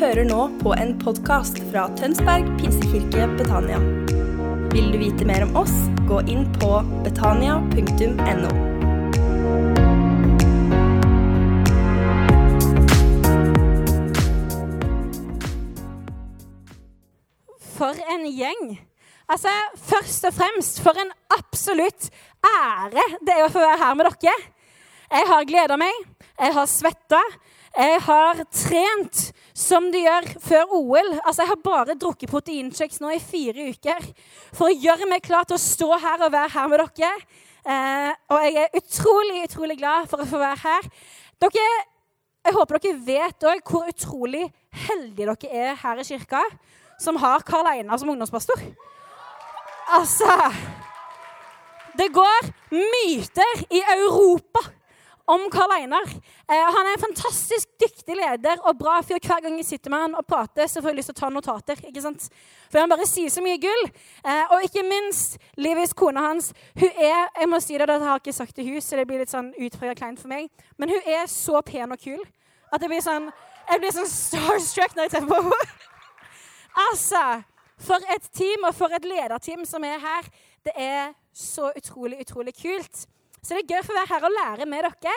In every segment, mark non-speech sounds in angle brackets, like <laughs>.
hører nå på en podkast fra Tønsberg pinsekirke Betania. Vil du vite mer om oss, gå inn på betania.no. For en gjeng. Altså, Først og fremst, for en absolutt ære det er å få være her med dere. Jeg har gleda meg, jeg har svetta, jeg har trent som de gjør før OL. Altså, Jeg har bare drukket proteinkjeks nå i fire uker for å gjøre meg klar til å stå her og være her med dere. Eh, og jeg er utrolig, utrolig glad for å få være her. Dere, jeg håper dere vet òg hvor utrolig heldige dere er her i kirka som har Karl Einar som ungdomspastor. Altså Det går myter i Europa om Karl Einar. Eh, han er en fantastisk dyktig leder og bra fyr. Hver gang jeg sitter med han og prater, så får jeg lyst til å ta notater. ikke sant? For han bare sier så mye gull. Eh, og ikke minst Livis, kona hans. Hun er jeg må si det, det har jeg ikke sagt til hus, så det blir litt sånn utprega kleint for meg. Men hun er så pen og kul at det blir sånn, jeg blir sånn starstruck når jeg ser på henne. <laughs> altså, for et team og for et lederteam som er her. Det er så utrolig, utrolig kult. Så det er gøy for å være her og lære med dere.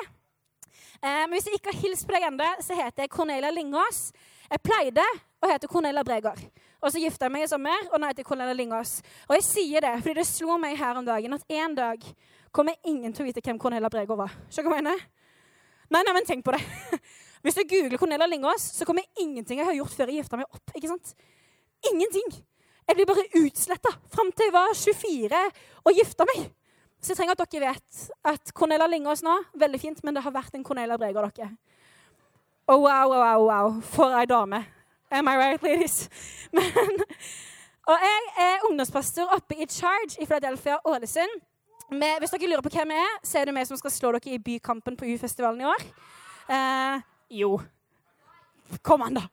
Eh, men hvis jeg ikke har hilst på deg ennå, så heter jeg Cornelia Lingås. Jeg pleide å hete Cornelia Bregård. Og så gifta jeg meg i sommer, og nå heter jeg Cornelia Lingås. Og jeg sier det fordi det slo meg her om dagen at en dag kommer ingen til å vite hvem Cornelia Bregård var. Skjønner du hva jeg mener? Nei, nei, men tenk på det. <laughs> Hvis du googler Cornelia Lingås, så kommer ingenting jeg har gjort før jeg gifta meg opp. ikke sant? Ingenting. Jeg blir bare utsletta fram til jeg var 24 og gifta meg. Så jeg trenger at dere vet at Cornelia Lingås nå Veldig fint, men det har vært en Cornelia Breger, dere. Oh, wow, wow, wow. For ei dame. Am I right, ladies? <laughs> Men, og jeg er ungdomspastor oppe i Charge i Philadelphia Ålesund. Med, hvis dere lurer på hvem jeg er, så er det vi som skal slå dere i Bykampen på U-festivalen i år. Eh, jo. Kom an, da.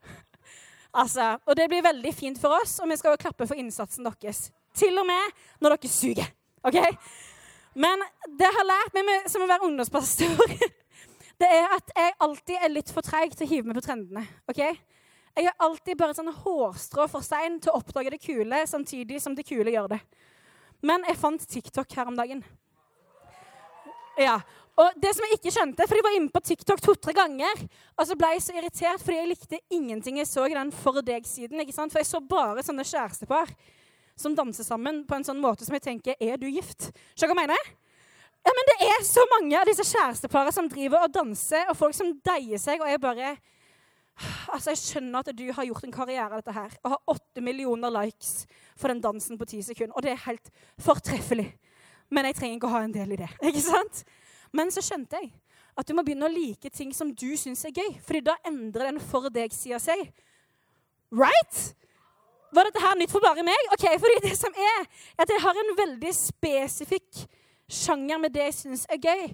Altså, og det blir veldig fint for oss, og vi skal jo klappe for innsatsen deres. Til og med når dere suger. OK? Men det har lært meg som å være ungdomspastor, <laughs> det er at jeg alltid er litt for treig til å hive meg på trendene. ok? Jeg er alltid bare sånn hårstrå for sein til å oppdage det kule, samtidig som det kule gjør det. Men jeg fant TikTok her om dagen. Ja, og det som jeg ikke skjønte, for jeg var inne på TikTok to-tre ganger, og så ble jeg så irritert fordi jeg likte ingenting jeg så i den For deg-siden. ikke sant? For jeg så bare sånne kjærestepar som danser sammen på en sånn måte som jeg tenker Er du gift? Skjønner du hva jeg mener? Ja, men Det er så mange av disse kjæresteparene som driver og danser, og folk som deier seg, og jeg bare Altså, Jeg skjønner at du har gjort en karriere av dette her, og har åtte millioner likes for den dansen på ti sekunder, og det er helt fortreffelig. Men jeg trenger ikke å ha en del i det. <laughs> ikke sant? Men så skjønte jeg at du må begynne å like ting som du syns er gøy, fordi da endrer den for deg-sida seg. Right? Var dette her nytt for bare meg? Ok, fordi det som er, er at jeg har en veldig spesifikk sjanger med det jeg syns er gøy.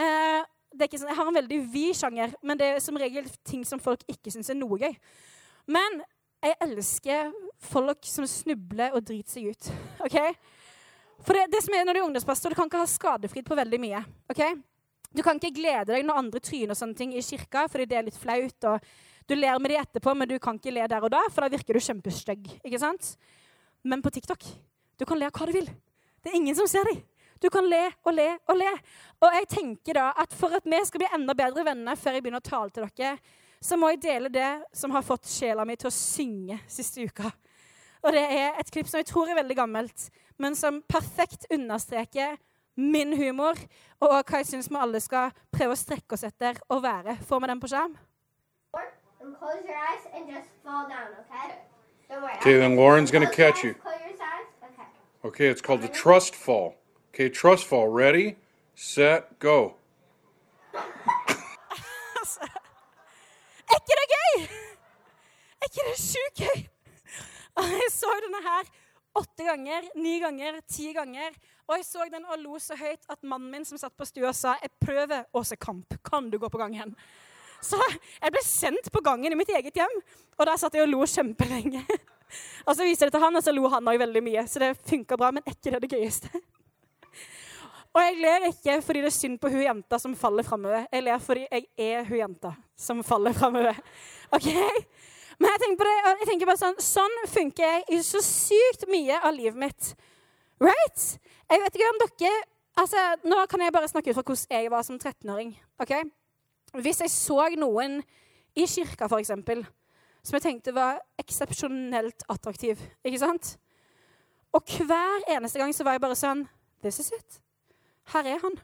Eh, det er ikke sånn, Jeg har en veldig vid sjanger, men det er som regel ting som folk ikke syns er noe gøy. Men jeg elsker folk som snubler og driter seg ut. <laughs> ok? For det, det som er når du er ungdomspastor, du kan ikke ha skadefritt på veldig mye. ok? Du kan ikke glede deg når andre tryner sånne ting i kirka fordi det er litt flaut. og du ler med de etterpå, men du kan ikke le der og da, for da virker du kjempestygg. ikke sant? Men på TikTok du kan le av hva du vil. Det er ingen som ser deg. Du kan le og le og le. Og jeg tenker da at For at vi skal bli enda bedre venner før jeg begynner å tale til dere, så må jeg dele det som har fått sjela mi til å synge siste uka. Og det er et klipp som jeg tror er veldig gammelt, men som perfekt understreker min humor og hva jeg syns vi alle skal prøve å strekke oss etter å være. Får vi den på skjerm? And close your eyes and just fall down, okay? Don't worry. Okay, then Lauren's gonna Close your catch eyes, you. Close your eyes. Okay. Okay, it's called the trust fall. Okay, trust fall. Ready, set, go. Er <laughs> ikke det gøy? Er ikke det sjukt gøy? Og Jeg så denne her åtte ganger, ni ganger, ti ganger. Og jeg så den og lo så høyt at mannen min som satt på stua, sa jeg prøver å se kamp. Kan du gå på gangen? Så jeg ble sendt på gangen i mitt eget hjem, og der satt jeg og lo kjempelenge. <laughs> Og så viste jeg det til han, og så lo han òg veldig mye. Så det funka bra, men er ikke det det gøyeste? <laughs> Og jeg ler ikke fordi det er synd på hun jenta som faller framover. Jeg ler fordi jeg er hun jenta som faller framover. <laughs> OK? Men jeg tenker, på det, jeg tenker bare sånn, sånn funker jeg i så sykt mye av livet mitt. Right? Jeg vet ikke om dere altså, Nå kan jeg bare snakke ut fra hvordan jeg var som 13-åring. ok? Hvis jeg så noen i kirka, eksempel, som jeg tenkte var eksepsjonelt attraktiv, ikke sant? Og hver eneste gang så var jeg bare sånn This is it. Her er han.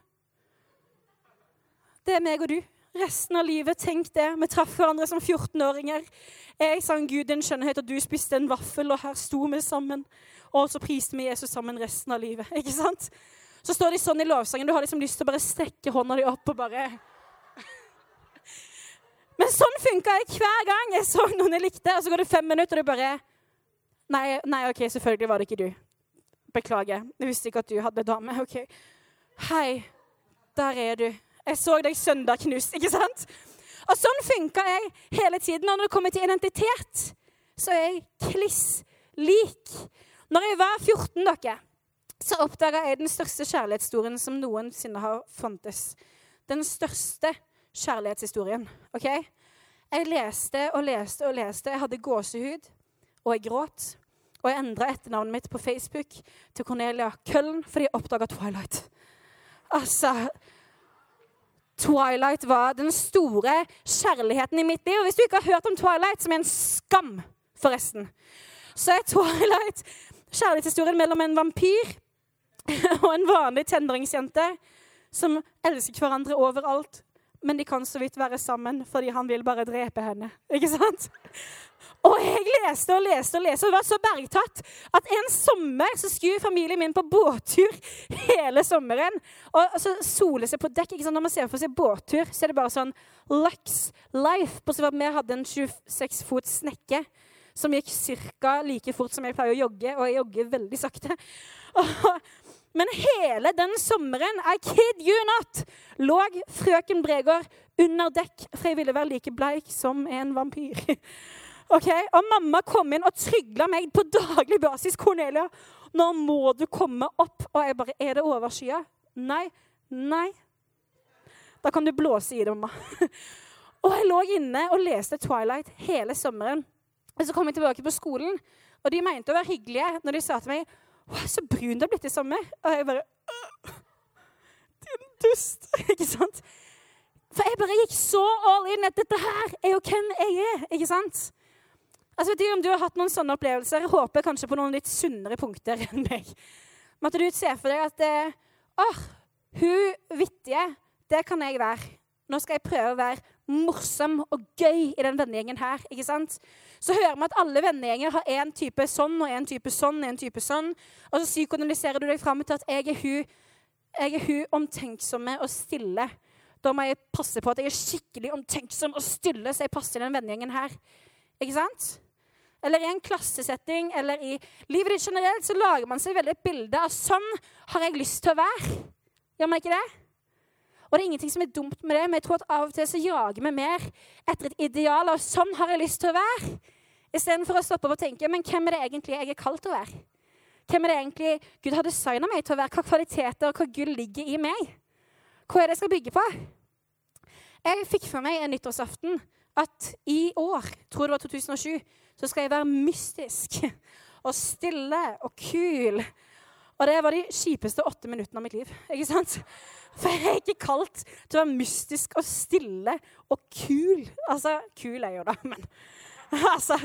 Det er meg og du. Resten av livet. Tenk det. Vi traff hverandre som 14-åringer. Jeg sang Gud din skjønnhet, og du spiste en vaffel, og her sto vi sammen. Og så priste vi Jesus sammen resten av livet. <laughs> Ikke sant? Så står de sånn i lovsangen. Du har liksom lyst til å bare strekke hånda di opp og bare Men sånn funka jeg hver gang jeg så noen jeg likte. Og så går det fem minutter, og du bare Nei, nei, OK, selvfølgelig var det ikke du. Beklager. Jeg visste ikke at du hadde dame. OK. Hei, der er du. Jeg så deg søndag knust, ikke sant? Og sånn funka jeg hele tiden. Og når det kommer til identitet, så er jeg kliss lik. Når jeg var 14, dere, så oppdaga jeg den største kjærlighetshistorien som noensinne har fantes. Den største kjærlighetshistorien. OK? Jeg leste og leste og leste. Jeg hadde gåsehud, og jeg gråt. Og jeg endra etternavnet mitt på Facebook til Cornelia Køllen fordi jeg oppdaga Twilight. Altså Twilight var den store kjærligheten i mitt liv. Og hvis du ikke har hørt om Twilight, som er en skam, forresten, så er Twilight kjærlighetshistorien mellom en vampyr <laughs> og en vanlig tenåringsjente som elsker hverandre overalt, men de kan så vidt være sammen fordi han vil bare drepe henne. Ikke sant? Og jeg leste og leste og leste, og var så bergtatt at en sommer så skulle familien min på båttur hele sommeren. Og så sole seg på dekk. ikke sant? Når man ser for seg båttur, så er det bare sånn Lux Life. På at vi hadde en 26 fot snekke som gikk ca. like fort som jeg pleier å jogge, og jeg jogger veldig sakte. <laughs> Men hele den sommeren, I kid you not, lå frøken Bregård under dekk, for jeg ville være like bleik som en vampyr. <laughs> Okay? Og mamma kom inn og trygla meg på daglig basis. 'Cornelia, nå må du komme opp.' Og jeg bare 'Er det overskya?' Nei. Nei. Da kan du blåse i det, mamma. <laughs> og jeg lå inne og leste Twilight hele sommeren. Og så kom jeg tilbake på skolen, og de mente å være hyggelige når de sa til meg 'Å, så brun du har blitt i sommer.' Og jeg bare Din dust. <laughs> Ikke sant? For jeg bare gikk så all in at dette her er jo hvem jeg er. ikke sant? Altså, vet ikke om du har hatt noen sånne opplevelser. Jeg håper kanskje på noen litt sunnere punkter enn meg. Men at du ser for deg at eh, åh, hun vittige, det kan jeg være. Nå skal jeg prøve å være morsom og gøy i den vennegjengen her. ikke sant? Så hører vi at alle vennegjenger har én type sånn og én type sånn. en type sånn. Og så psykoanalyserer du deg fram til at jeg er hun, jeg er hun omtenksomme og stille. Da må jeg passe på at jeg er skikkelig omtenksom og stille, så jeg passer i den vennegjengen her. Ikke sant? eller i en klassesetting eller i livet ditt generelt, så lager man seg veldig et bilde av sånn har jeg lyst til å være. Gjør man ikke det? Og det er ingenting som er dumt med det, men jeg tror at av og til så jager vi mer etter et ideal av sånn har jeg lyst til å være, istedenfor å stoppe opp og tenke men hvem er det egentlig jeg er kalt til å være? Hvem er det egentlig Gud har designa meg til å være? Hva kvaliteter og hva gull ligger i meg? Hva er det jeg skal bygge på? Jeg fikk for meg en nyttårsaften at i år, tror det var 2007, så skal jeg være mystisk og stille og kul. Og det var de kjipeste åtte minuttene av mitt liv. ikke sant? For jeg er ikke kalt til å være mystisk og stille og kul. Altså, kul er jeg jo, da, men <laughs> altså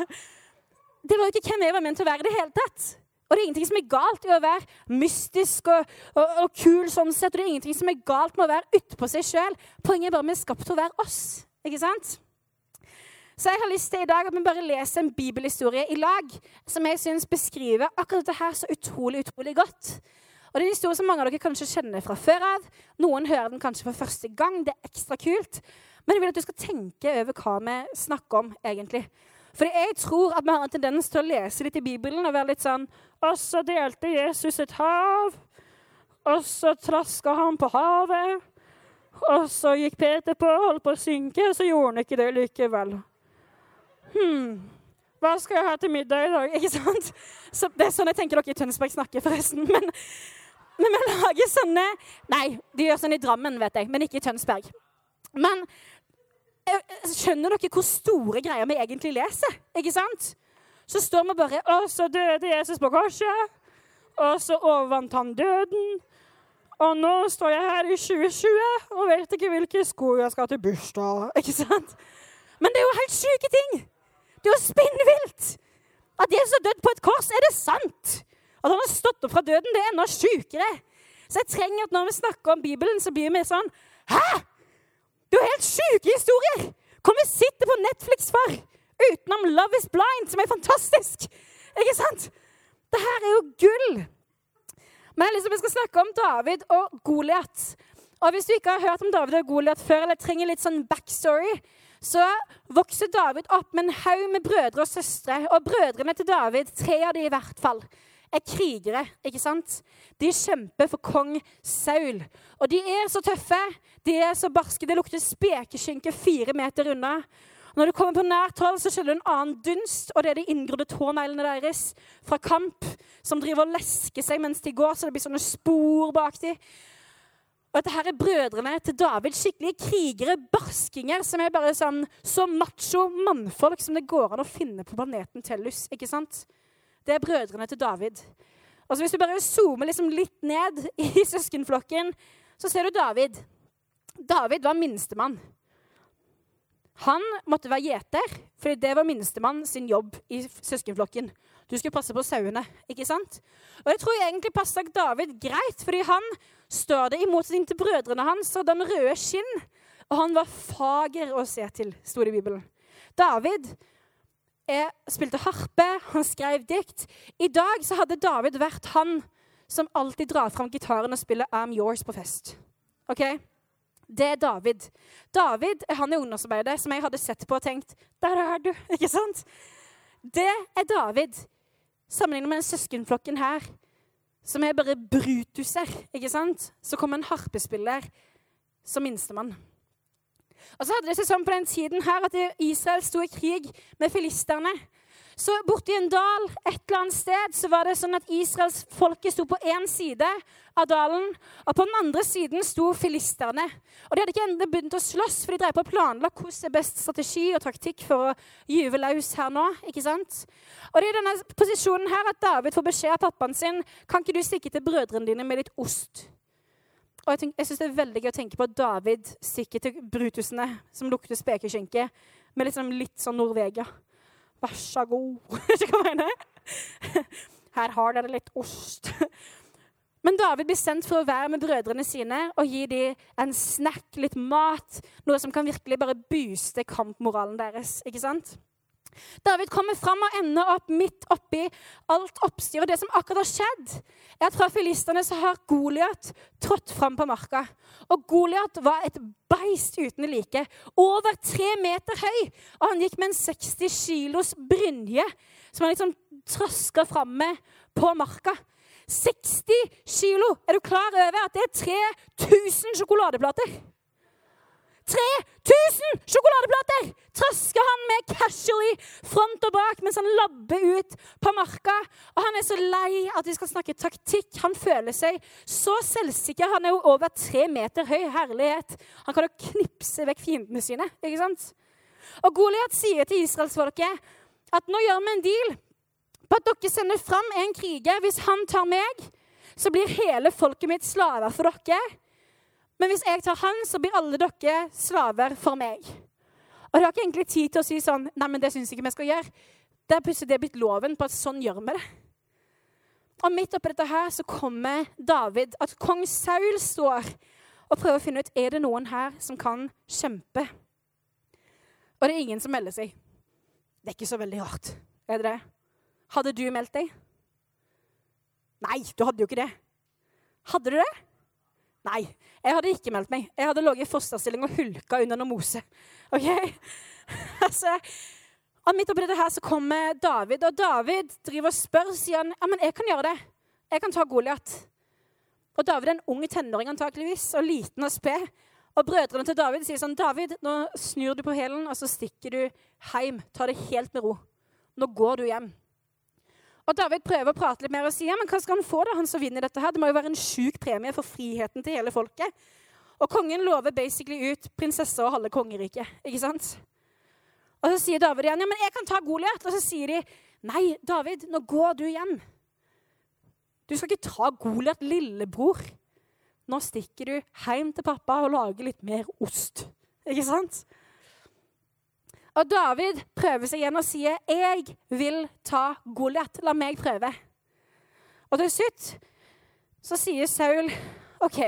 Det var jo ikke hvem jeg var ment til å være i det hele tatt. Og det er ingenting som er galt i å være mystisk og, og, og kul sånn sett. Og det er ingenting som er galt med å være utpå seg sjøl. Poenget er bare at vi er skapt til å være oss. Ikke sant? Så jeg har lyst til i dag at vi bare leser en bibelhistorie i lag som jeg syns beskriver akkurat dette her så utrolig, utrolig godt. Og Det er en historie som mange av dere kanskje kjenner fra før av. Noen hører den kanskje for første gang. Det er ekstra kult. Men jeg vil at du skal tenke over hva vi snakker om, egentlig. Fordi jeg tror at vi har en tendens til å lese litt i Bibelen og være litt sånn Og så delte Jesus et hav. Og så traska han på havet. Og så gikk Peter på og holdt på å synke, og så gjorde han ikke det likevel. Hm, hva skal jeg ha til middag i dag? Ikke sant? Så det er sånn jeg tenker dere i Tønsberg snakker, forresten. Men, men vi lager sånne Nei, de gjør sånn i Drammen, vet jeg, men ikke i Tønsberg. Men eh, Skjønner dere hvor store greier vi egentlig leser? Ikke sant? Så står vi bare Og så døde Jesus på korset. Og så overvant han døden. Og nå står jeg her i 2020 og vet ikke hvilke sko jeg skal til bursdag. Ikke sant? Men det er jo helt syke ting! Det er jo spinnvilt! At Jesus har dødd på et kors, er det sant? At han har stått opp fra døden, det er enda sjukere. Så jeg trenger at når vi snakker om Bibelen, så blir vi sånn Hæ?! Det er jo helt sjuke historier! Hvor vi sitter på Netflix for! Utenom Love is Blind, som er fantastisk. Ikke sant? Det her er jo gull. Men liksom, skal snakke om David og Goliat. Og hvis du ikke har hørt om David og Goliat før, eller trenger litt sånn backstory, så vokser David opp med en haug med brødre og søstre. Og brødrene til David, tre av de i hvert fall, er krigere. ikke sant? De kjemper for kong Saul. Og de er så tøffe, de er så barske. Det lukter spekeskinke fire meter unna. Og når du kommer på nært hold, så skjønner du en annen dunst, og det er de inngrodde tåneglene deres fra kamp, som driver og lesker seg mens de går, så det blir sånne spor bak dem. Og dette her er brødrene til David. Skikkelige krigere, barskinger, som er bare sånn så macho mannfolk som det går an å finne på planeten Tellus. ikke sant? Det er brødrene til David. Og så Hvis du bare zoomer liksom litt ned i <laughs> søskenflokken, så ser du David. David var minstemann. Han måtte være gjeter, fordi det var minstemann sin jobb i søskenflokken. Du skulle passe på sauene. ikke sant? Og Jeg tror egentlig passa David greit, fordi han står det i motsetning til brødrene hans hadde han røde skinn, og han var fager å se til, sto det i Bibelen. David er, spilte harpe, han skrev dikt. I dag så hadde David vært han som alltid drar fram gitaren og spiller I'm Yours på fest. Ok? Det er David. David er han i ungdomsarbeidet som jeg hadde sett på og tenkt Der er du! <laughs> Ikke sant? Det er David. Sammenlignet med den søskenflokken her, som er bare brutuser. ikke sant? Så kommer en harpespiller som minstemann. Og så hadde det seg sånn på den tiden her at Israel sto i krig med filisterne. Så borti en dal et eller annet sted så var det sånn at Israels folket sto på én side av dalen, og på den andre siden sto filisterne. Og De hadde ikke ennå begynt å slåss, for de drev på å planla hvordan er best strategi og taktikk for å gyve løs her nå. ikke sant? Og det er i denne posisjonen her at David får beskjed av pappaen sin kan ikke du stikke til brødrene dine med litt ost. Og Jeg, jeg synes det er veldig gøy å tenke på David stikker til brutusene som lukter spekeskinke, med liksom litt sånn Norvegia. Vær så god. <laughs> Ikke hva jeg mener? Her har dere litt ost. Men David blir sendt for å være med brødrene sine og gi dem en snack, litt mat. Noe som kan virkelig bare booste kampmoralen deres. ikke sant? David kommer fram og ender opp midt oppi alt oppstyret. Det som akkurat har skjedd, er at fra filistene så har Goliat trådt fram på marka. Og Goliat var et beist uten like. Over tre meter høy. Og han gikk med en 60 kilos brynje som han liksom traska fram med på marka. 60 kilo! Er du klar over at det er 3000 sjokoladeplater? 3000 sjokoladeplater trasker han med casually front og bak mens han labber ut på marka. Og han er så lei at vi skal snakke taktikk. Han føler seg så selvsikker. Han er jo over tre meter høy. Herlighet. Han kan jo knipse vekk fiendene sine. ikke sant? Og Goliat sier til israelsfolket at nå gjør vi en deal på at dere sender fram en kriger. Hvis han tar meg, så blir hele folket mitt slaver for dere. Men hvis jeg tar han, så blir alle dere slaver for meg. Og det har ikke egentlig tid til å si sånn Nei, men det syns ikke vi skal gjøre. Det er plutselig det blitt loven på at sånn gjør vi det. Og midt oppi dette her så kommer David, at kong Saul står og prøver å finne ut er det noen her som kan kjempe. Og det er ingen som melder seg. Det er ikke så veldig rart. Er det det? Hadde du meldt deg? Nei, du hadde jo ikke det. Hadde du det? Nei, jeg hadde ikke meldt meg. Jeg hadde ligget i fosterstilling og hulka under noe mose. Ok? <laughs> altså, og Midt oppi dette her så kommer David, og David driver og spør sier han, ja, men jeg kan gjøre det. Jeg kan ta Goliat. Og David er en ung tenåring antakeligvis, og liten og sped. Og brødrene til David sier sånn David, nå snur du på hælen, og så stikker du hjem. Ta det helt med ro. Nå går du hjem. Og David prøver å prate litt mer og sier men hva skal han få, da, han som vinner dette. her? Det må jo være en sjuk premie for friheten til hele folket. Og kongen lover basically ut prinsesse og halve kongeriket. ikke sant? Og så sier David igjen ja, men jeg kan ta Goliat. Og så sier de nei, David, nå går du hjem. Du skal ikke ta Goliat, lillebror. Nå stikker du hjem til pappa og lager litt mer ost. Ikke sant? Og David prøver seg igjen og sier, 'Jeg vil ta Goliat. La meg prøve.' Og til slutt så sier Saul, 'OK,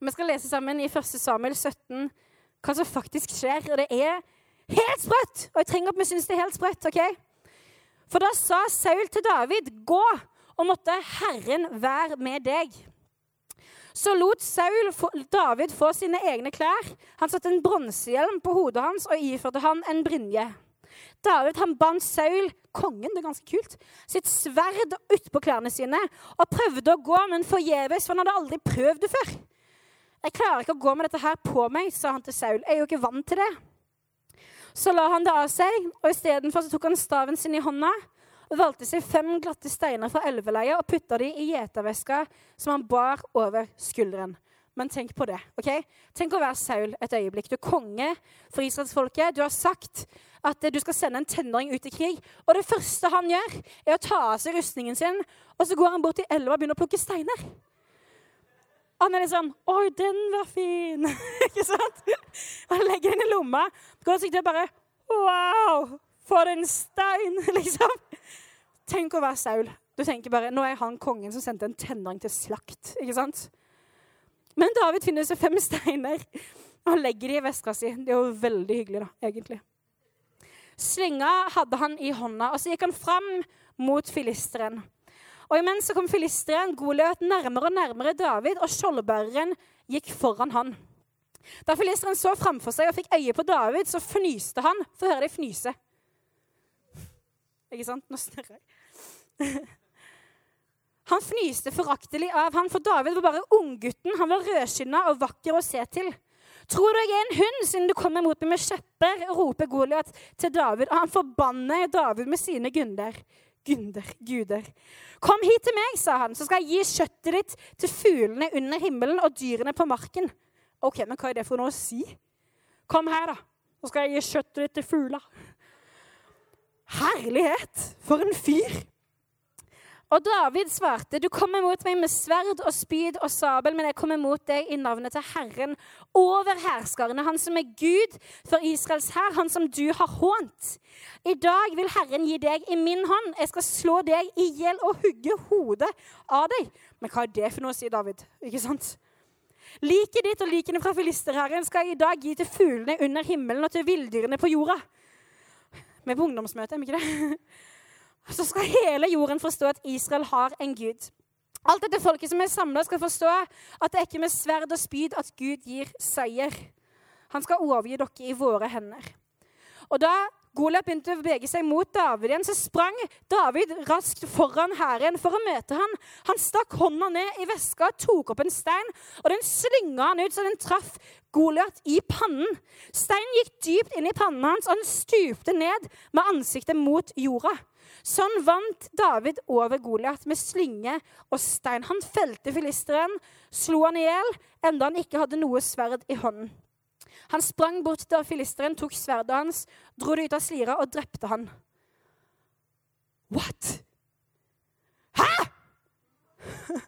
vi skal lese sammen i 1. Samuel 17 hva som faktisk skjer. Og det er helt sprøtt! Og jeg trenger at vi syns det er helt sprøtt. ok? For da sa Saul til David, 'Gå, og måtte Herren være med deg.' Så lot Saul David få sine egne klær. Han satte en bronsehjelm på hodet hans og iførte han en brynje. David han bandt Saul, kongen, det er ganske kult, sitt sverd utpå klærne sine og prøvde å gå, men forgjeves, for han hadde aldri prøvd det før. 'Jeg klarer ikke å gå med dette her på meg', sa han til Saul. 'Jeg er jo ikke vant til det.' Så la han det av seg, og istedenfor tok han staven sin i hånda og valgte seg fem glatte steiner fra elveleiet og putta de i gjeterveska som han bar over skulderen. Men tenk på det. ok? Tenk å være Saul et øyeblikk. Du er konge for israelsfolket. Du har sagt at du skal sende en tenåring ut i krig. Og det første han gjør, er å ta av seg rustningen sin, og så går han bort til elva og begynner å plukke steiner. Han er litt sånn 'Oi, den var fin!' <laughs> ikke sant? Han legger den i lomma. Går sikkert bare 'Wow, for en stein!' <laughs> liksom. Tenk å være Saul. Du tenker bare 'Nå er han kongen som sendte en tenåring til slakt'. ikke sant? Men David finner seg fem steiner og legger de i veska si. Det er jo veldig hyggelig, da, egentlig. Slinga hadde han i hånda, og så gikk han fram mot filisteren. Og imens så kom filisteren Goliat nærmere og nærmere David, og skjoldbæreren gikk foran han. Da filisteren så framfor seg og fikk øye på David, så fnyste han. Få høre deg fnyse. Ikke sant? Nå snurrer jeg. <laughs> Han fnyste foraktelig av han, for David var bare unggutten. Han var rødskinna og vakker å se til. Tror du jeg er en hund siden du kommer mot meg med kjepper? roper Goliat til David, og han forbanner David med sine gunder. Gunder, guder. Kom hit til meg, sa han, så skal jeg gi kjøttet ditt til fuglene under himmelen og dyrene på marken. Ok, men hva er det for noe å si? Kom her, da, så skal jeg gi kjøttet ditt til fugler. Herlighet! For en fyr! Og David svarte, 'Du kommer mot meg med sverd og spyd og sabel, men jeg kommer mot deg i navnet til Herren over herskerne, han som er Gud for Israels hær, han som du har hånt. I dag vil Herren gi deg i min hånd. Jeg skal slå deg i hjel og hugge hodet av deg. Men hva er det for noe, sier David. Ikke sant? Liket ditt og likene fra filisterherren skal jeg i dag gi til fuglene under himmelen og til villdyrene på jorda. Vi er på ungdomsmøte, er vi ikke det? <laughs> så skal hele jorden forstå at Israel har en gud. Alt dette folket som er samla, skal forstå at det er ikke med sverd og spyd at Gud gir seier. Han skal overgi dere i våre hender. Og da Goliat begynte å bevege seg mot David igjen, så sprang David raskt foran hæren for å møte ham. Han stakk hånda ned i veska, tok opp en stein, og den slynga han ut så den traff Goliat i pannen. Steinen gikk dypt inn i pannen hans, og han stupte ned med ansiktet mot jorda. Sånn vant David over Goliat med slynge og stein. Han felte filisteren, slo han i hjel, enda han ikke hadde noe sverd i hånden. Han sprang bort da filisteren tok sverdet hans, dro det ut av slira og drepte han. What? Hæ?! <laughs>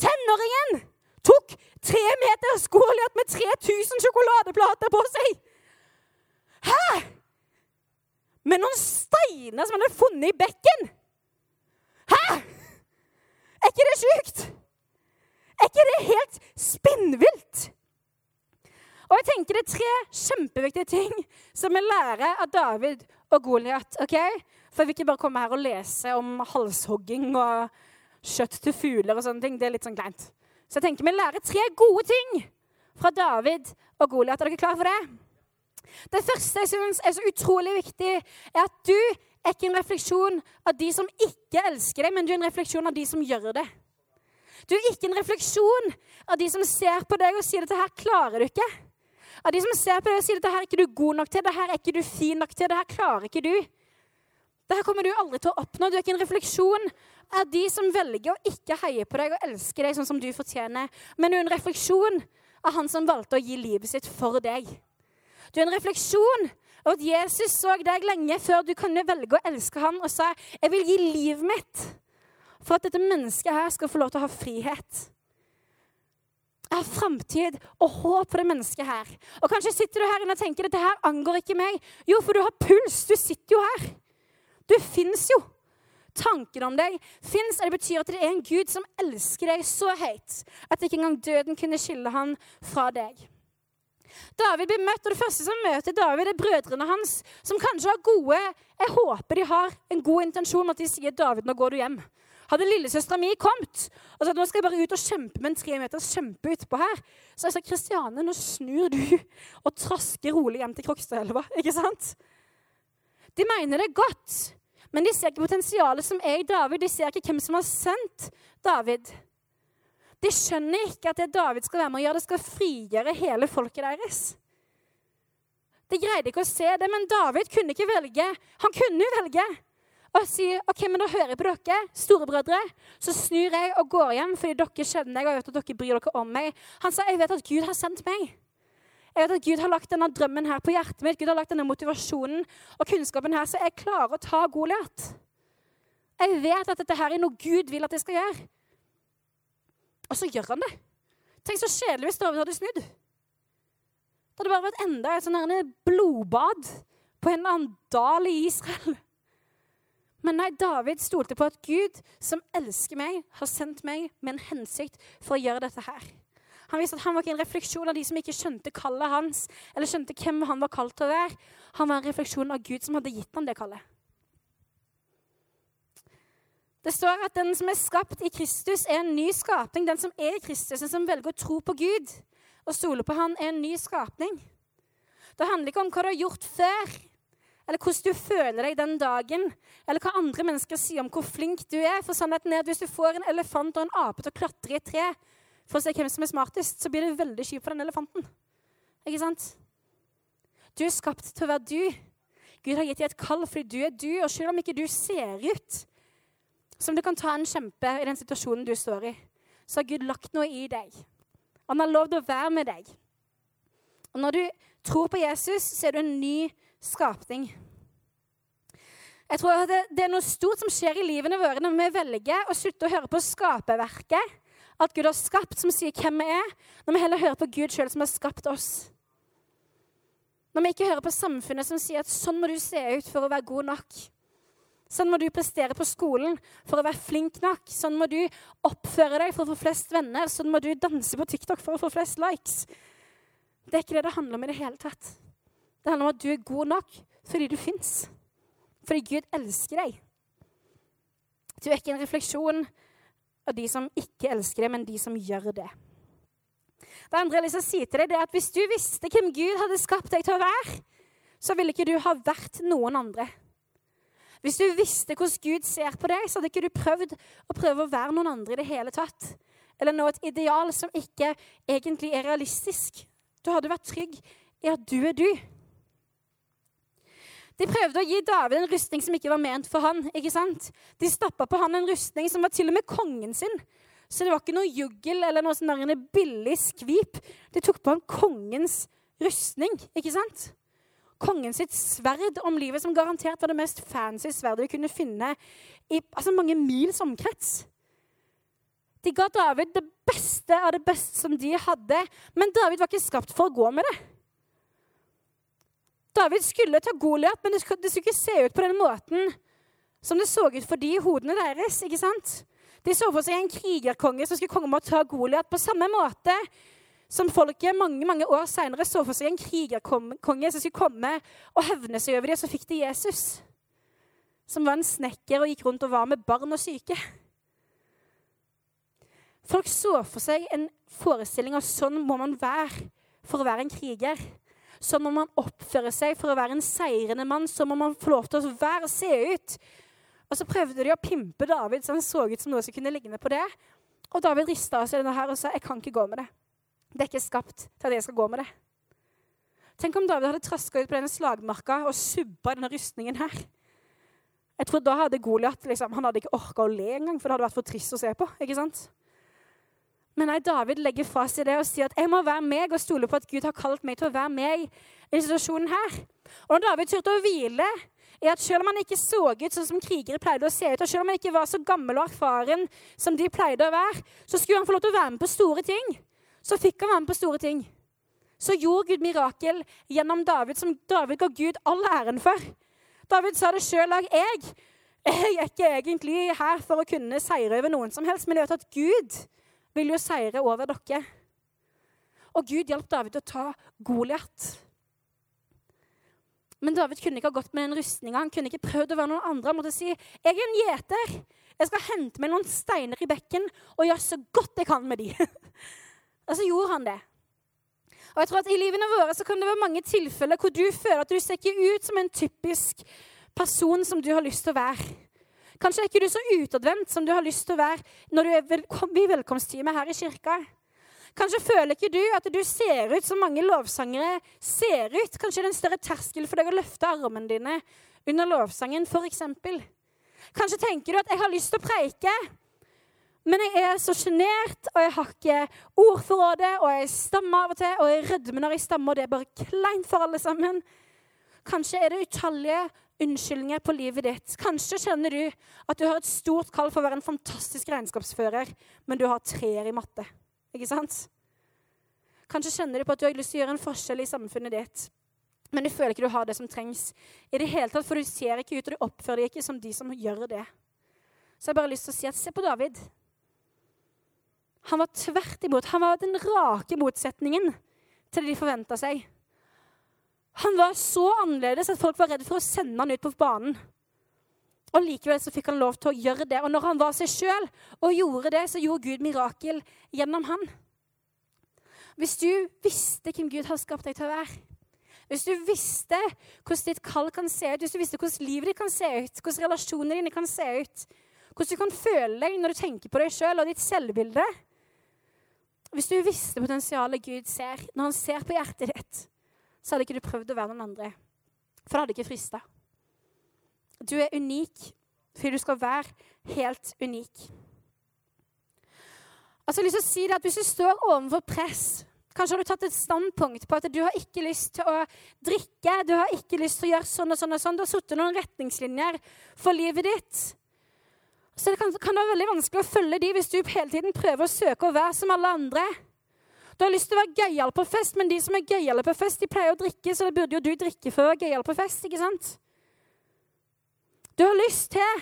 Tenåringen tok tre meters Goliat med 3000 sjokoladeplater på seg! Hæ?! Med noen steiner som han hadde funnet i bekken. Hæ?! Er ikke det sjukt? Er ikke det helt spinnvilt? Og jeg tenker Det er tre kjempeviktige ting som vi lærer av David og Goliat. Okay? For vi ikke bare komme her og lese om halshogging og kjøtt til fugler og sånne ting. Det er litt sånn kleint. Så jeg tenker vi lærer tre gode ting fra David og Goliat. Er dere klare for det? Det første jeg syns er så utrolig viktig, er at du er ikke en refleksjon av de som ikke elsker deg, men du er en refleksjon av de som gjør det. Du er ikke en refleksjon av de som ser på deg og sier dette her klarer du ikke. Av de som ser på deg og sier dette her er ikke du god nok til, dette her er ikke du fin nok til, dette her klarer ikke du. Dette kommer du aldri til å oppnå. Du er ikke en refleksjon av de som velger å ikke heie på deg og elske deg sånn som du fortjener. Men du er en refleksjon av han som valgte å gi livet sitt for deg. Du er en refleksjon av at Jesus så deg lenge før du kunne velge å elske ham og sa 'Jeg vil gi livet mitt for at dette mennesket her skal få lov til å ha frihet'. Jeg har framtid og håp for det mennesket her. Og kanskje sitter du her inne og tenker dette her angår ikke meg. Jo, for du har puls. Du sitter jo her. Du fins jo. Tanken om deg fins, det betyr at det er en Gud som elsker deg så høyt at ikke engang døden kunne skille han fra deg. David blir møtt, og det første som møter David, er brødrene hans, som kanskje har gode Jeg håper de har en god intensjon med at de sier 'David, nå går du hjem'. Hadde lillesøstera mi kommet og sagt nå skal jeg bare ut og kjempe med en tre meters kjempe utpå her, så jeg sa Kristiane, nå snur du og trasker rolig hjem til Krokstadelva. Ikke sant? De mener det godt, men de ser ikke potensialet som er i David. De ser ikke hvem som har sendt David. De skjønner ikke at det David skal være med å gjøre, det skal frigjøre hele folket deres. De greide ikke å se det, men David kunne ikke velge. Han kunne velge og si ok, men da hører jeg på dere, storebrødre. Så snur jeg og går hjem fordi dere kjenner meg og vet at dere bryr dere om meg. Han sa jeg vet at Gud har sendt meg. Jeg vet at Gud har lagt denne drømmen her på hjertet mitt. Gud har lagt denne motivasjonen og kunnskapen her, så jeg klarer å ta Goliat. Jeg vet at dette her er noe Gud vil at jeg skal gjøre. Og så gjør han det. Tenk så kjedelig hvis David hadde snudd. Det hadde bare vært enda et sånn blodbad på en eller annen dal i Israel. Men nei, David stolte på at Gud, som elsker meg, har sendt meg med en hensikt for å gjøre dette her. Han visste at han var ikke en refleksjon av de som ikke skjønte kallet hans, eller skjønte hvem han var kalt til å være. Han var en refleksjon av Gud som hadde gitt ham det kallet. Det står at den som er skapt i Kristus, er en ny skapning. Den som er i Kristus, den som velger å tro på Gud og stole på Han, er en ny skapning. Det handler ikke om hva du har gjort før, eller hvordan du føler deg den dagen, eller hva andre mennesker sier om hvor flink du er. For sannheten er at hvis du får en elefant og en ape til å klatre i et tre for å se hvem som er smartest, så blir det veldig kjipt for den elefanten. Ikke sant? Du er skapt til å være du. Gud har gitt deg et kall fordi du er du, og selv om ikke du ser ut som du kan ta en kjempe i den situasjonen du står i, så har Gud lagt noe i deg. Han har lovd å være med deg. Og når du tror på Jesus, så er du en ny skapning. Jeg tror det, det, er noe stort som skjer i livene våre når vi velger å slutte å høre på skaperverket, at Gud har skapt, som sier hvem vi er, når vi heller hører på Gud sjøl, som har skapt oss. Når vi ikke hører på samfunnet som sier at sånn må du se ut for å være god nok. Sånn må du prestere på skolen for å være flink nok. Sånn må du oppføre deg for å få flest venner. Sånn må du danse på TikTok for å få flest likes. Det er ikke det det handler om i det hele tatt. Det handler om at du er god nok fordi du fins. Fordi Gud elsker deg. Du er ikke en refleksjon av de som ikke elsker deg, men de som gjør det. Det andre jeg vil si til deg, det er at hvis du visste hvem Gud hadde skapt deg til å være, så ville ikke du ha vært noen andre. Hvis du visste hvordan Gud ser på deg, så hadde ikke du prøvd å prøve å være noen andre i det hele tatt. Eller nå et ideal som ikke egentlig er realistisk. Du hadde vært trygg i at du er du. De prøvde å gi David en rustning som ikke var ment for han. ikke sant? De stappa på han en rustning som var til og med kongen sin. Så det var ikke noe juggel eller noe sånn billig skvip. De tok på han kongens rustning, ikke sant? Kongen sitt sverd om livet, som garantert var det mest fancy sverdet vi kunne finne i altså, mange mils omkrets. De ga David det beste av det beste som de hadde, men David var ikke skapt for å gå med det. David skulle ta Goliat, men det skulle, ikke se ut på den måten som det så ut for de hodene deres. ikke sant? De så for seg en krigerkonge som skulle komme og ta Goliat på samme måte som folket mange mange år senere så for seg en krigerkonge som skulle komme og hevne seg over dem. Så fikk de Jesus, som var en snekker og gikk rundt og var med barn og syke. Folk så for seg en forestilling av sånn må man være for å være en kriger. Sånn må man oppføre seg for å være en seirende mann. Sånn må man få lov til å være og se ut. Og så prøvde de å pimpe David så han så ut som noe som kunne ligne på det. Og David rista av seg denne her og sa jeg kan ikke gå med det. Det er ikke skapt til at jeg skal gå med det. Tenk om David hadde traska ut på denne slagmarka og subba denne rustningen her. Jeg tror da hadde Goliat liksom, han hadde ikke orka å le engang, for det hadde vært for trist å se på. ikke sant? Men nei, David legger fra seg det og sier at jeg må være meg og stole på at Gud har kalt meg til å være meg i situasjonen her. Og når David turte å hvile i at selv om han ikke så ut sånn som krigere pleide å se ut, og selv om han ikke var så gammel og erfaren som de pleide å være, så skulle han få lov til å være med på store ting. Så fikk han være med på store ting. Så gjorde Gud mirakel gjennom David, som David ga Gud all æren for. David sa det sjøl òg. Jeg, jeg er ikke egentlig her for å kunne seire over noen som helst, men jeg vet at Gud vil jo seire over dere. Og Gud hjalp David å ta Goliat. Men David kunne ikke ha gått med den rustninga. Han kunne ikke prøvd å være noen andre. Han måtte si, 'Jeg er en gjeter. Jeg skal hente meg noen steiner i bekken og gjøre så godt jeg kan med de.' <laughs> og så gjorde han det. Og jeg tror at I livene våre så kan det være mange tilfeller hvor du føler at du ser ikke ut som en typisk person som du har lyst til å være. Kanskje er ikke du så utadvendt som du har lyst til å være når du er velkom i velkomsttime her i kirka. Kanskje føler ikke du at du ser ut som mange lovsangere ser ut. Kanskje det er en større terskel for deg å løfte armene dine under lovsangen, f.eks. Kanskje tenker du at 'jeg har lyst til å preike', men jeg er så sjenert, og jeg har ikke ordforrådet, og jeg stammer av og til, og jeg rødmer når jeg stammer, og det er bare kleint for alle sammen. Kanskje er det utallige unnskyldninger på livet ditt. Kanskje kjenner du at du har et stort kall for å være en fantastisk regnskapsfører, men du har treer i matte. Ikke sant? Kanskje kjenner du på at du har lyst til å gjøre en forskjell i samfunnet ditt, men du føler ikke du har det som trengs. I det hele tatt, For du ser ikke ut, og du oppfører deg ikke som de som gjør det. Så jeg har bare lyst til å si at se på David. Han var tvert imot. Han var den rake motsetningen til det de forventa seg. Han var så annerledes at folk var redd for å sende han ut på banen. Og Likevel så fikk han lov til å gjøre det. Og når han var seg sjøl og gjorde det, så gjorde Gud mirakel gjennom han. Hvis du visste hvem Gud har skapt deg til å være, hvis du visste hvordan ditt kall kan se ut, hvis du visste hvordan livet ditt kan se ut, hvordan relasjonene dine kan se ut, hvordan du kan føle deg når du tenker på deg sjøl og ditt selvbilde hvis du visste potensialet Gud ser når han ser på hjertet ditt, så hadde ikke du prøvd å være noen andre. For det hadde ikke frista. Du er unik fordi du skal være helt unik. Altså, jeg har lyst til å si det at Hvis du står overfor press Kanskje har du tatt et standpunkt på at du har ikke lyst til å drikke, du har ikke lyst til å gjøre sånn og sånn. og sånn. Du har satt noen retningslinjer for livet ditt. Så det kan, kan det være veldig vanskelig å følge de hvis du hele tiden prøver å søke å være som alle andre. Du har lyst til å være gøyal på fest, men de som er gøyale på fest, de pleier å drikke, så det burde jo du drikke for å være gøyal på fest, ikke sant? Du har lyst til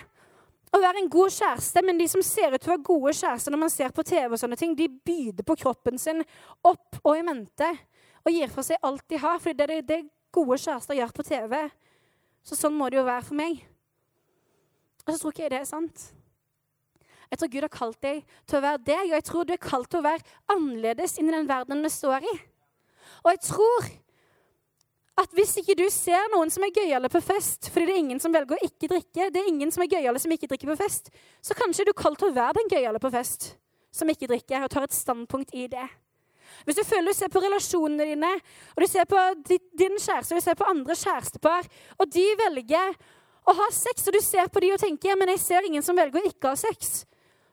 å være en god kjæreste, men de som ser ut til å være gode kjærester når man ser på TV, og sånne ting, de byder på kroppen sin opp og i mente og gir fra seg alt de har, fordi det er det gode kjærester gjør på TV. Så sånn må det jo være for meg. Og så tror ikke jeg det er sant. Jeg tror Gud har kalt deg til å være deg, og jeg tror du er kalt til å være annerledes inni den verdenen vi står i. Og jeg tror at hvis ikke du ser noen som er gøyale på fest fordi det er ingen som velger å ikke drikke, det er ingen som er gøyale som ikke drikker på fest, så kanskje er du kalt til å være den gøyale på fest som ikke drikker, og tar et standpunkt i det. Hvis du føler du ser på relasjonene dine, og du ser på din kjæreste og du ser på andre kjærestepar, og de velger å ha sex, og du ser på de og tenker men jeg ser ingen som velger å ikke ha sex,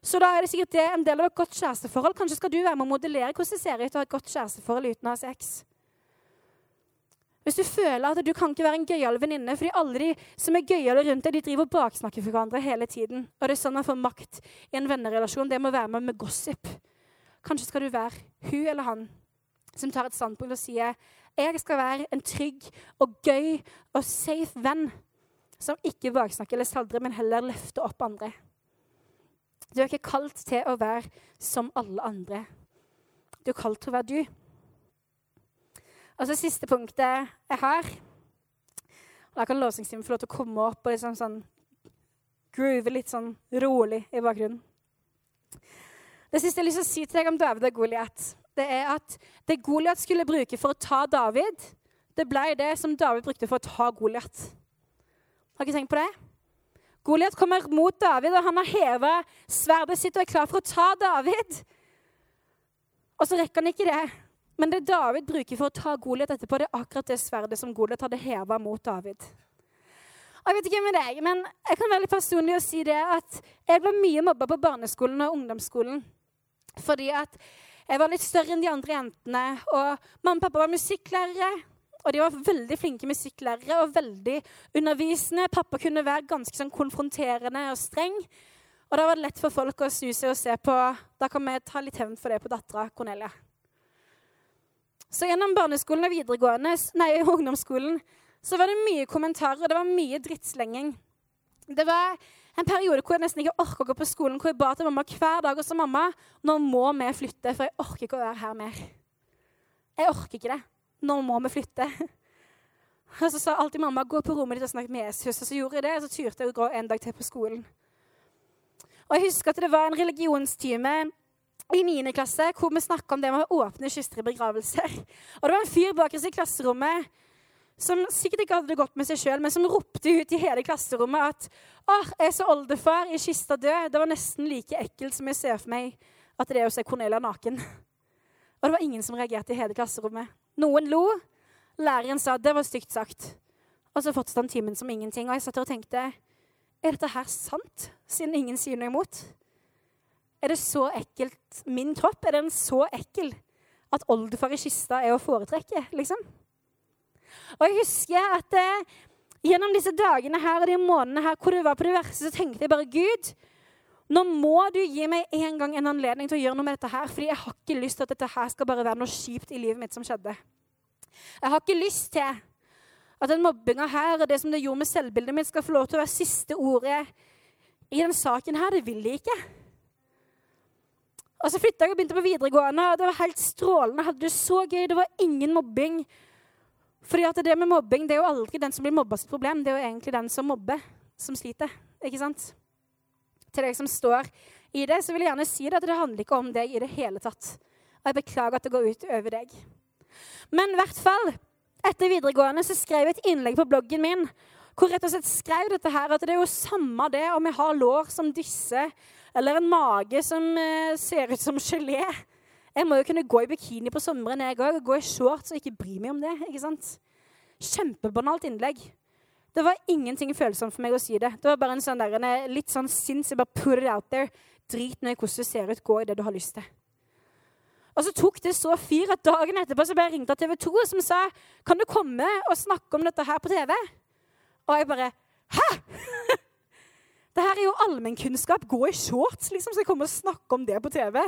så da er det sikkert det en del av et godt kjæresteforhold. Kanskje skal du være med å modellere hvordan det ser ut å ha et godt kjæresteforhold uten å ha sex. Hvis du føler at du kan ikke være en gøyal venninne fordi alle de som er gøyale rundt deg, de driver og baksnakker for hverandre hele tiden, og det er sånn man får makt i en vennerelasjon, det må være med med gossip. Kanskje skal du være hun eller han som tar et standpunkt og sier jeg skal være en trygg og gøy og safe venn som ikke baksnakker eller saldrer, men heller løfter opp andre. Du er ikke kalt til å være som alle andre. Du er kalt til å være du. Og så siste punktet er her. Da kan lovsangstimen få lov til å komme opp og liksom sånn groove litt sånn rolig i bakgrunnen. Det siste jeg har lyst til å si til deg om David og Goliat, det er at det Goliat skulle bruke for å ta David, det ble det som David brukte for å ta Goliat. Har ikke tenkt på det? Goliat kommer mot David, og han har heva sverdet sitt og er klar for å ta David. Og så rekker han ikke det. Men det David bruker for å ta Goliat etterpå, det er akkurat det sverdet som Goliat hadde heva mot David. Og jeg vet ikke med deg, men jeg kan være litt personlig og si det at jeg ble mye mobba på barneskolen og ungdomsskolen. Fordi at jeg var litt større enn de andre jentene. Og mamma og pappa var musikklærere. Og de var veldig flinke musikklærere og veldig undervisende. Pappa kunne være ganske sånn konfronterende og streng. Og da var det lett for folk å snu seg og se på Da kan vi ta litt hevn for det på dattera Cornelia. Så gjennom barneskolen og videregående, nei, <laughs> ungdomsskolen så var det mye kommentarer, og det var mye drittslenging. Det var en periode hvor jeg nesten ikke orka å gå på skolen, hvor jeg ba til mamma hver dag og sa mamma, nå må vi flytte, for jeg orker ikke å være her mer. Jeg orker ikke det. Nå må vi flytte. <laughs> Og så sa alltid mamma gå på rommet ditt og snakk med Jesus. Og så gjorde jeg det, og så turte jeg å gå en dag til på skolen. Og jeg husker at det var en religionstime i 9. klasse hvor vi snakka om det med å åpne kister i begravelser. <laughs> Og det var en fyr bak oss i klasserommet som sikkert ikke hadde det godt med seg sjøl, men som ropte ut i hele klasserommet at «Åh, jeg så oldefar i kista død. Det var nesten like ekkelt som jeg ser for meg at det er å se Cornelia naken. <laughs> Og det var ingen som reagerte i hele klasserommet. Noen lo. Læreren sa det var stygt sagt. Og så fortsatte han timen som ingenting. Og jeg satt der og tenkte er dette her sant, siden ingen sier noe imot? Er det så ekkelt Min kropp, er den så ekkel at oldefar i kista er å foretrekke, liksom? Og jeg husker at eh, gjennom disse dagene her og de månedene her hvor det var på det verste, så tenkte jeg bare Gud, nå må du gi meg en gang en anledning til å gjøre noe med dette her. Fordi jeg har ikke lyst til at dette her skal bare være noe kjipt i livet mitt som skjedde. Jeg har ikke lyst til at den mobbinga her og det som det gjorde med selvbildet mitt, skal få lov til å være siste ordet i den saken her. Det vil de ikke. Og så flytta jeg og begynte på videregående, og det var helt strålende. Jeg hadde det så gøy. Det var ingen mobbing. Fordi at det med mobbing det er jo aldri den som blir mobba sitt problem. Det er jo egentlig den som mobber, som sliter. Ikke sant? Til deg som står i det, så vil jeg gjerne si det at det handler ikke om deg i det hele tatt. Og jeg beklager at det går ut over deg. Men i hvert fall, etter videregående så skrev jeg et innlegg på bloggen min hvor rett og slett skrev dette her, at det er jo samme det om jeg har lår som disse, eller en mage som eh, ser ut som gelé. Jeg må jo kunne gå i bikini på sommeren, jeg òg. Gå i shorts og ikke bry meg om det. ikke sant? Kjempebanalt innlegg. Det var ingenting følsomt for meg å si det. Det var bare en sånn der, en litt sånn sinns. Bare put it out there. Drit nå i hvordan du ser ut. Gå i det du har lyst til. Og så tok det så fyr at dagen etterpå så ble jeg ringt av TV 2 som sa kan du komme og snakke om dette her på TV. Og jeg bare Hæ?! <laughs> det her er jo allmennkunnskap. Gå i shorts, liksom. Skal jeg komme og snakke om det på TV?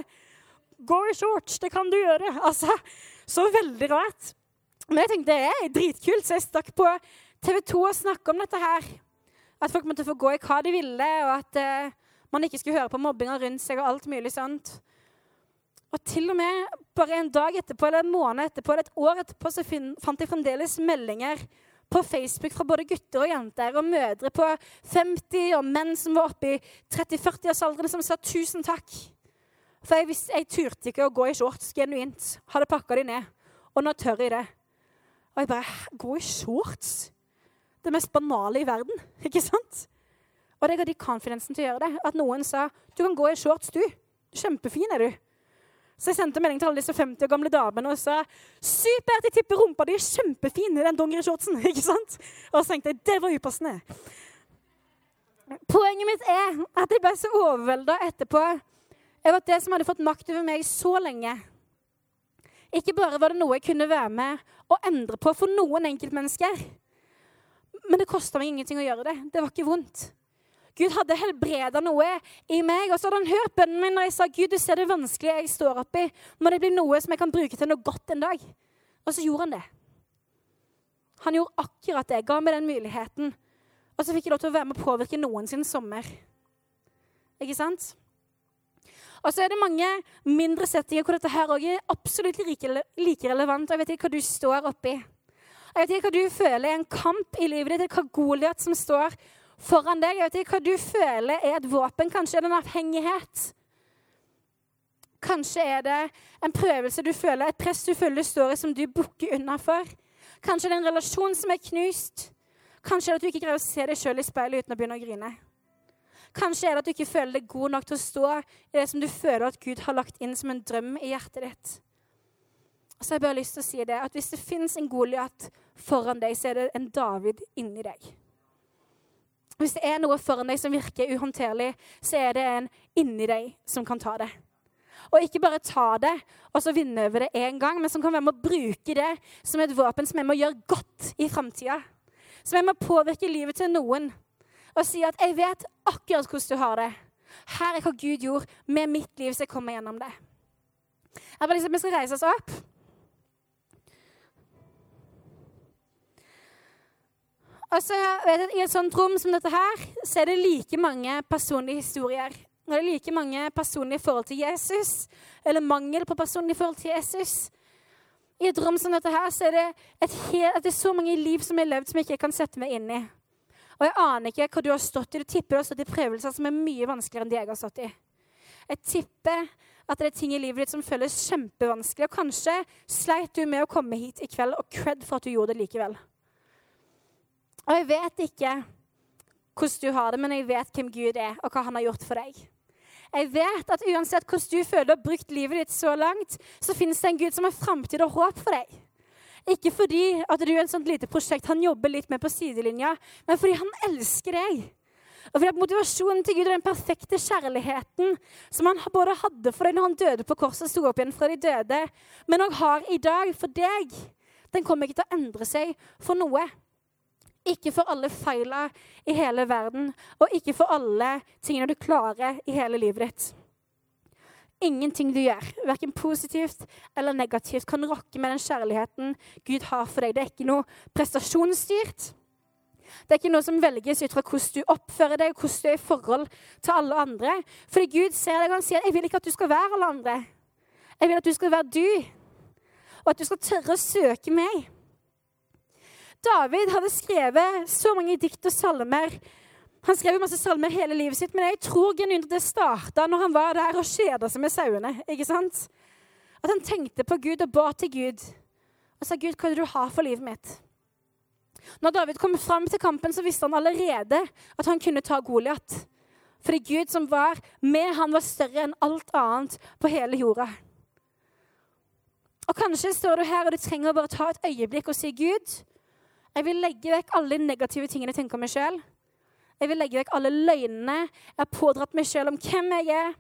Gå i shorts, det kan du gjøre. Altså, så veldig rart. Men jeg tenkte det er dritkult, så jeg stakk på TV 2 og snakka om dette her. At folk måtte få gå i hva de ville, og at eh, man ikke skulle høre på mobbinga rundt seg og alt mulig sånt. Og til og med bare en dag etterpå, eller en måned etterpå, eller et år etterpå, så fant jeg fremdeles meldinger på Facebook fra både gutter og jenter og mødre på 50 og menn som var oppe i 30-40-årsalderen, som sa tusen takk. For jeg, visste, jeg turte ikke å gå i shorts genuint. Hadde pakka de ned. Og nå tør jeg det. Og jeg bare Gå i shorts? Det mest banale i verden, <laughs> ikke sant? Og det ga de confidensen til å gjøre det. At noen sa du kan gå i shorts, du. Kjempefin er du. Så jeg sendte melding til alle disse 50 år gamle damene og sa supert, jeg tipper rumpa di er kjempefin i den dongerishortsen. <laughs> ikke sant? Og så tenkte jeg det var upassende. Poenget mitt er at jeg ble så overvelda etterpå over at det som hadde fått makt over meg så lenge Ikke bare var det noe jeg kunne være med og endre på for noen enkeltmennesker, men det kosta meg ingenting å gjøre det. Det var ikke vondt. Gud hadde helbreda noe i meg, og så hadde han hørt bønnen min når jeg sa Gud, du ser det vanskelige jeg står oppi. Må det bli noe som jeg kan bruke til noe godt en dag? Og så gjorde han det. Han gjorde akkurat det. Ga meg den muligheten. Og så fikk jeg lov til å være med å påvirke noen sin sommer. Ikke sant? Og så er det mange mindre settinger hvor dette her også er absolutt like relevant. Og jeg vet ikke hva du står oppi. Jeg vet ikke hva du føler er en kamp i livet ditt, hva Goliat som står foran deg. Jeg vet ikke hva du føler er et våpen. Kanskje er det en avhengighet. Kanskje er det en prøvelse du føler, et press du føler du står i, som du bukker unna for. Kanskje er det en relasjon som er knust. Kanskje er det at du ikke greier å se deg sjøl i speilet uten å begynne å grine. Kanskje er det at du ikke føler deg god nok til å stå i det som du føler at Gud har lagt inn som en drøm i hjertet ditt. Så har jeg bare lyst til å si det, at Hvis det fins en Goliat foran deg, så er det en David inni deg. Hvis det er noe foran deg som virker uhåndterlig, så er det en inni deg som kan ta det. Og ikke bare ta det og så vinne over det én gang, men som kan være med å bruke det som et våpen som er med å gjøre godt i framtida. Som er med å påvirke livet til noen. Og si at 'jeg vet akkurat hvordan du har det'. Her er hva Gud gjorde med mitt liv, så jeg kommer gjennom det. Jeg bare liksom, Vi skal reise oss opp. Og så vet jeg, I et sånt rom som dette her, så er det like mange personlige historier. Og det er like mange personlige forhold til Jesus, eller mangel på personlige forhold til Jesus. I et rom som dette her, så er det, et helt, det er så mange liv som er levd som jeg ikke kan sette meg inn i. Og jeg aner ikke hva du har stått i. Du tipper du har stått i prøvelser som er mye vanskeligere enn de jeg har stått i. Jeg tipper at det er ting i livet ditt som føles kjempevanskelig. Og kanskje sleit du med å komme hit i kveld, og cred for at du gjorde det likevel. Og jeg vet ikke hvordan du har det, men jeg vet hvem Gud er, og hva han har gjort for deg. Jeg vet at uansett hvordan du føler du har brukt livet ditt så langt, så finnes det en Gud som har framtid og håp for deg. Ikke fordi at du er et sånt lite prosjekt han jobber litt med på sidelinja, men fordi han elsker deg. Og fordi at Motivasjonen til Gud og den perfekte kjærligheten som han både hadde for deg når han døde på korset og sto opp igjen fra de døde, men òg har i dag for deg, den kommer ikke til å endre seg for noe. Ikke for alle feila i hele verden, og ikke for alle tingene du klarer i hele livet ditt. Ingenting du gjør, verken positivt eller negativt, kan rokke med den kjærligheten Gud har for deg. Det er ikke noe prestasjonsstyrt. Det er ikke noe som velges ut fra hvordan du oppfører deg, hvordan du er i forhold til alle andre. Fordi Gud ser deg og han sier jeg vil ikke at du skal være alle andre. Jeg vil at du skal være du, og at du skal tørre å søke meg. David hadde skrevet så mange dikt og salmer. Han skrev masse salmer hele livet sitt, men jeg tror genuint at det starta når han var der og kjeda seg med sauene. ikke sant? At han tenkte på Gud og ba til Gud og sa, 'Gud, hva er det du har for livet mitt?' Når David kom fram til kampen, så visste han allerede at han kunne ta Goliat. Fordi Gud som var med, han var større enn alt annet på hele jorda. Og Kanskje står du her og du trenger å bare ta et øyeblikk og si, 'Gud, jeg vil legge vekk alle de negative tingene jeg tenker om meg sjøl.' Jeg vil legge vekk alle løgnene jeg har pådratt meg sjøl om hvem jeg er.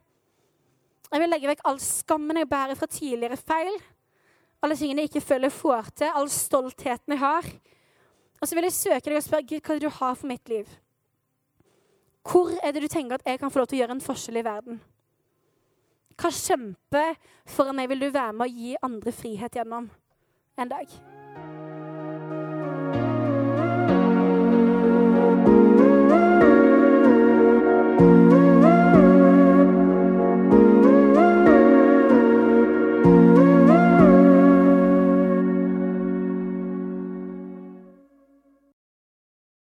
Jeg vil legge vekk all skammen jeg bærer fra tidligere feil. Alle tingene jeg ikke føler jeg får til, all stoltheten jeg har. Og så vil jeg søke deg og spørre Gud, hva er det du har for mitt liv? Hvor er det du tenker at jeg kan få lov til å gjøre en forskjell i verden? Hva kjempe foran meg vil du være med å gi andre frihet gjennom en dag?